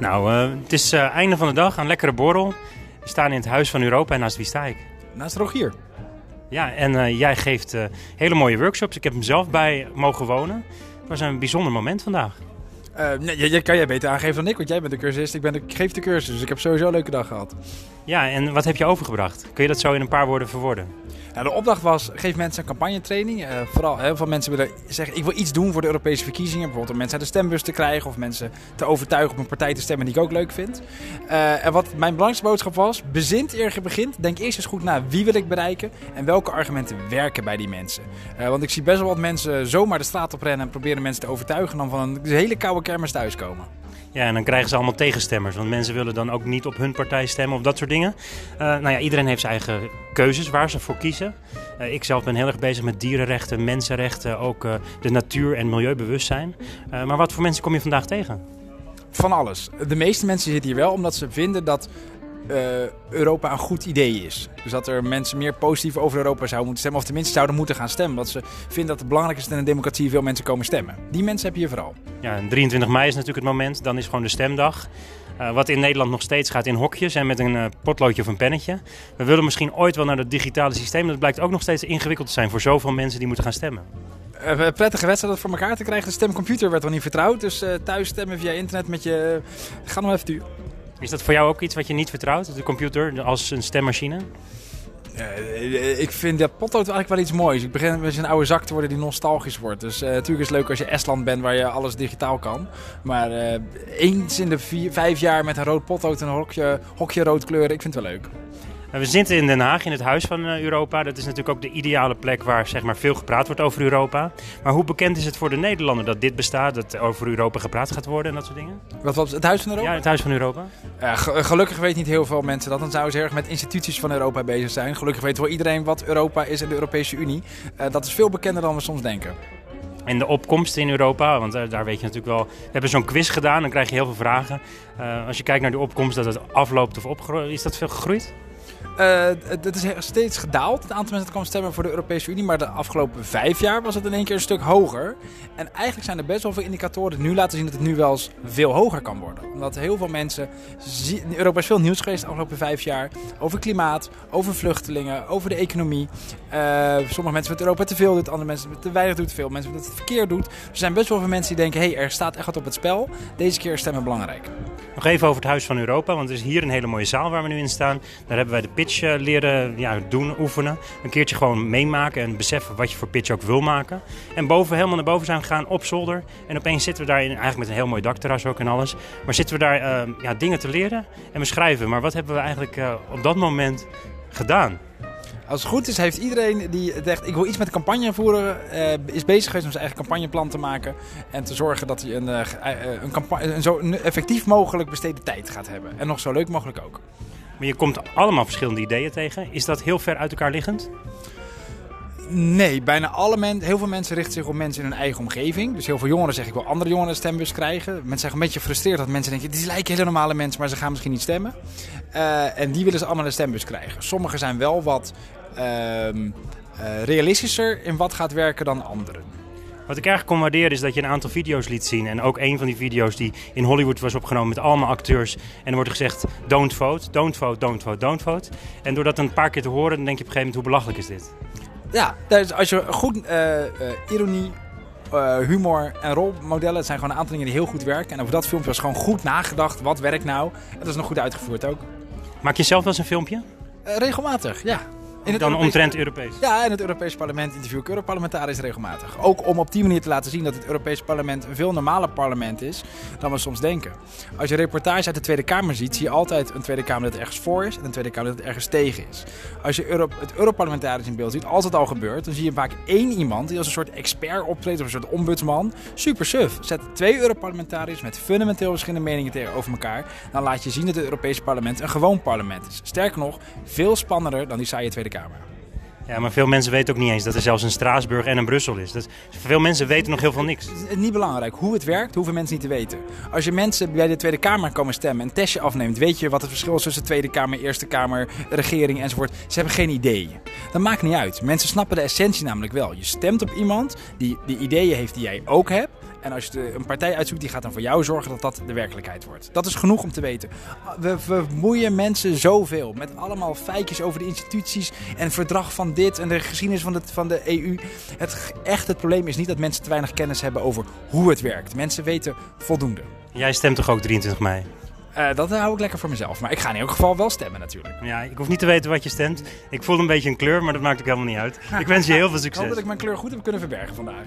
Nou, uh, het is uh, einde van de dag, een lekkere borrel. We staan in het Huis van Europa en naast wie sta ik? Naast Rogier. Ja, en uh, jij geeft hele mooie workshops. Ik heb hem zelf bij mogen wonen. Het was een bijzonder moment vandaag. nee, je, kan jij beter aangeven dan ik, want jij bent de cursist. Ik, ben de, ik geef de cursus, dus ik heb sowieso een leuke dag gehad. Ja, en wat heb je overgebracht? Kun je dat zo in een paar woorden verwoorden? Nou, de opdracht was, geef mensen een campagnetraining. Uh, vooral heel veel mensen willen zeggen, ik wil iets doen voor de Europese verkiezingen. Bijvoorbeeld om mensen uit de stembus te krijgen of mensen te overtuigen op een partij te stemmen die ik ook leuk vind. Uh, en wat mijn belangrijkste boodschap was, bezint eer je begint. Denk eerst eens goed na wie wil ik bereiken en welke argumenten werken bij die mensen. Uh, want ik zie best wel wat mensen zomaar de straat op rennen en proberen mensen te overtuigen dan van een hele koude kermis thuiskomen. Ja, en dan krijgen ze allemaal tegenstemmers. Want mensen willen dan ook niet op hun partij stemmen of dat soort dingen. Uh, nou ja, iedereen heeft zijn eigen keuzes waar ze voor kiezen. Uh, ik zelf ben heel erg bezig met dierenrechten, mensenrechten, ook uh, de natuur- en milieubewustzijn. maar wat voor mensen kom je vandaag tegen? Van alles. De meeste mensen zitten hier wel omdat ze vinden dat uh, Europa een goed idee is. Dus dat er mensen meer positief over Europa zouden moeten stemmen. Of tenminste zouden moeten gaan stemmen. Want ze vinden dat het belangrijk is dat in een democratie veel mensen komen stemmen. Die mensen heb je hier vooral. Ja, en 23 mei is natuurlijk het moment. Dan is gewoon de stemdag. Uh, wat in Nederland nog steeds gaat in hokjes en met een uh, potloodje of een pennetje. We willen misschien ooit wel naar het digitale systeem. Dat blijkt ook nog steeds ingewikkeld te zijn voor zoveel mensen die moeten gaan stemmen. Uh, prettige wedstrijd voor elkaar te krijgen. De stemcomputer werd wel niet vertrouwd. Dus thuis stemmen via internet met je... Ga nog even duur. Is dat voor jou ook iets wat je niet vertrouwt, de computer, als een stemmachine? Uh, ik vind dat potlood eigenlijk wel iets moois. Ik begin met een oude zak te worden die nostalgisch wordt. Dus uh, natuurlijk is het leuk als je Estland bent waar je alles digitaal kan. Maar uh, eens in de vier, vijf jaar met een rood potlood en een hokje, hokje rood kleuren, ik vind het wel leuk. We zitten in Den Haag, in het Huis van Europa. Dat is natuurlijk ook de ideale plek waar zeg maar, veel gepraat wordt over Europa. Maar hoe bekend is het voor de Nederlander dat dit bestaat, dat over Europa gepraat gaat worden en dat soort dingen? Wat was het Huis van Europa? Ja, het Huis van Europa. Ja, gelukkig weet niet heel veel mensen dat. Dan zouden ze erg met instituties van Europa bezig zijn. Gelukkig weet wel iedereen wat Europa is en de Europese Unie. Uh, dat is veel bekender dan we soms denken. En de opkomst in Europa, want uh, daar weet je natuurlijk wel. We hebben zo'n quiz gedaan, dan krijg je heel veel vragen. Als je kijkt naar de opkomst, dat het afloopt of opgroeit, is dat veel gegroeid? Uh, het is steeds gedaald, het aantal mensen dat kwam stemmen voor de Europese Unie. Maar de afgelopen vijf jaar was het in één keer een stuk hoger. En eigenlijk zijn er best wel veel indicatoren die nu laten zien dat het nu wel eens veel hoger kan worden. Omdat heel veel mensen... Europa is veel nieuws geweest de afgelopen vijf jaar. Over klimaat, over vluchtelingen, over de economie. Uh, sommige mensen vinden Europa te veel doet, andere mensen te weinig doet, veel mensen vinden het verkeerd doet. Er zijn best wel veel mensen die denken, hé, hey, er staat echt wat op het spel. Deze keer is stemmen belangrijk. Nog even over het Huis van Europa, want er is hier een hele mooie zaal waar we nu in staan. Daar hebben wij de pitch uh, leren ja, doen, oefenen. Een keertje gewoon meemaken en beseffen wat je voor pitch ook wil maken. En boven, helemaal naar boven zijn gegaan op zolder. En opeens zitten we daar in, eigenlijk met een heel mooi dakterras ook en alles. Maar zitten we daar uh, ja, dingen te leren en we schrijven. Maar wat hebben we eigenlijk uh, op dat moment gedaan? Als het goed is, heeft iedereen die zegt ik wil iets met campagne voeren, uh, is bezig geweest om zijn eigen campagneplan te maken. En te zorgen dat hij een, een, een zo effectief mogelijk besteden tijd gaat hebben. En nog zo leuk mogelijk ook. Maar je komt allemaal verschillende ideeën tegen. Is dat heel ver uit elkaar liggend? Nee, bijna alle mensen, heel veel mensen richten zich op mensen in hun eigen omgeving. Dus heel veel jongeren zeggen ik wil andere jongeren een stembus krijgen. Mensen zijn een beetje gefrustreerd dat mensen denken, die lijken hele normale mensen, maar ze gaan misschien niet stemmen. Uh, en die willen ze allemaal een stembus krijgen. Sommigen zijn wel wat uh, uh, realistischer in wat gaat werken dan anderen. Wat ik erg kon waarderen is dat je een aantal video's liet zien. En ook een van die video's die in Hollywood was opgenomen met allemaal acteurs. En er wordt gezegd, don't vote, don't vote, don't vote, don't vote. En door dat een paar keer te horen, dan denk je op een gegeven moment, hoe belachelijk is dit? Ja, dus als je goed uh, uh, ironie, uh, humor en rolmodellen, het zijn gewoon een aantal dingen die heel goed werken. En over dat filmpje was gewoon goed nagedacht, wat werkt nou? En dat is nog goed uitgevoerd ook. Maak je zelf wel eens een filmpje? regelmatig, ja. Dan Europees... omtrent Europees? Ja, in het Europees Parlement interview ik Europarlementariërs regelmatig. Ook om op die manier te laten zien dat het Europees Parlement een veel normaler parlement is dan we soms denken. Als je reportage uit de Tweede Kamer ziet, zie je altijd een Tweede Kamer dat ergens voor is en een Tweede Kamer dat ergens tegen is. Als je Euro het Europarlementariërs in beeld ziet, als het al gebeurt, dan zie je vaak één iemand die als een soort expert optreedt of een soort ombudsman. Super suf. Zet twee Europarlementariërs met fundamenteel verschillende meningen tegenover elkaar. Dan laat je zien dat het Europese parlement een gewoon parlement is. Sterker nog, veel spannender dan die saaie Tweede Kamer. Ja, maar veel mensen weten ook niet eens dat er zelfs een Straatsburg en een Brussel is. Dat, veel mensen weten nog heel veel niks. Niet belangrijk. Hoe het werkt, hoeven mensen niet te weten. Als je mensen bij de Tweede Kamer komen stemmen en een testje afneemt, weet je wat het verschil is tussen Tweede Kamer, Eerste Kamer, regering enzovoort. Ze hebben geen idee. Dat maakt niet uit. Mensen snappen de essentie namelijk wel. Je stemt op iemand die die ideeën heeft die jij ook hebt. En als je de- een partij uitzoekt, die gaat dan voor jou zorgen dat dat de werkelijkheid wordt. Dat is genoeg om te weten. We vermoeien mensen zoveel met allemaal feitjes over de instituties en het verdrag van dit en de geschiedenis van de, van de EU. Het, echt het probleem is niet dat mensen te weinig kennis hebben over hoe het werkt. Mensen weten voldoende. Jij stemt toch ook 23 mei? Eh, dat hou ik lekker voor mezelf. Maar ik ga in elk geval wel stemmen natuurlijk. Ja, ik hoef niet te weten wat je stemt. Ik voel een beetje een kleur, maar dat maakt ook helemaal niet uit. Ik wens je heel veel Ik hoop dat succes. ik mijn kleur goed heb kunnen verbergen vandaag.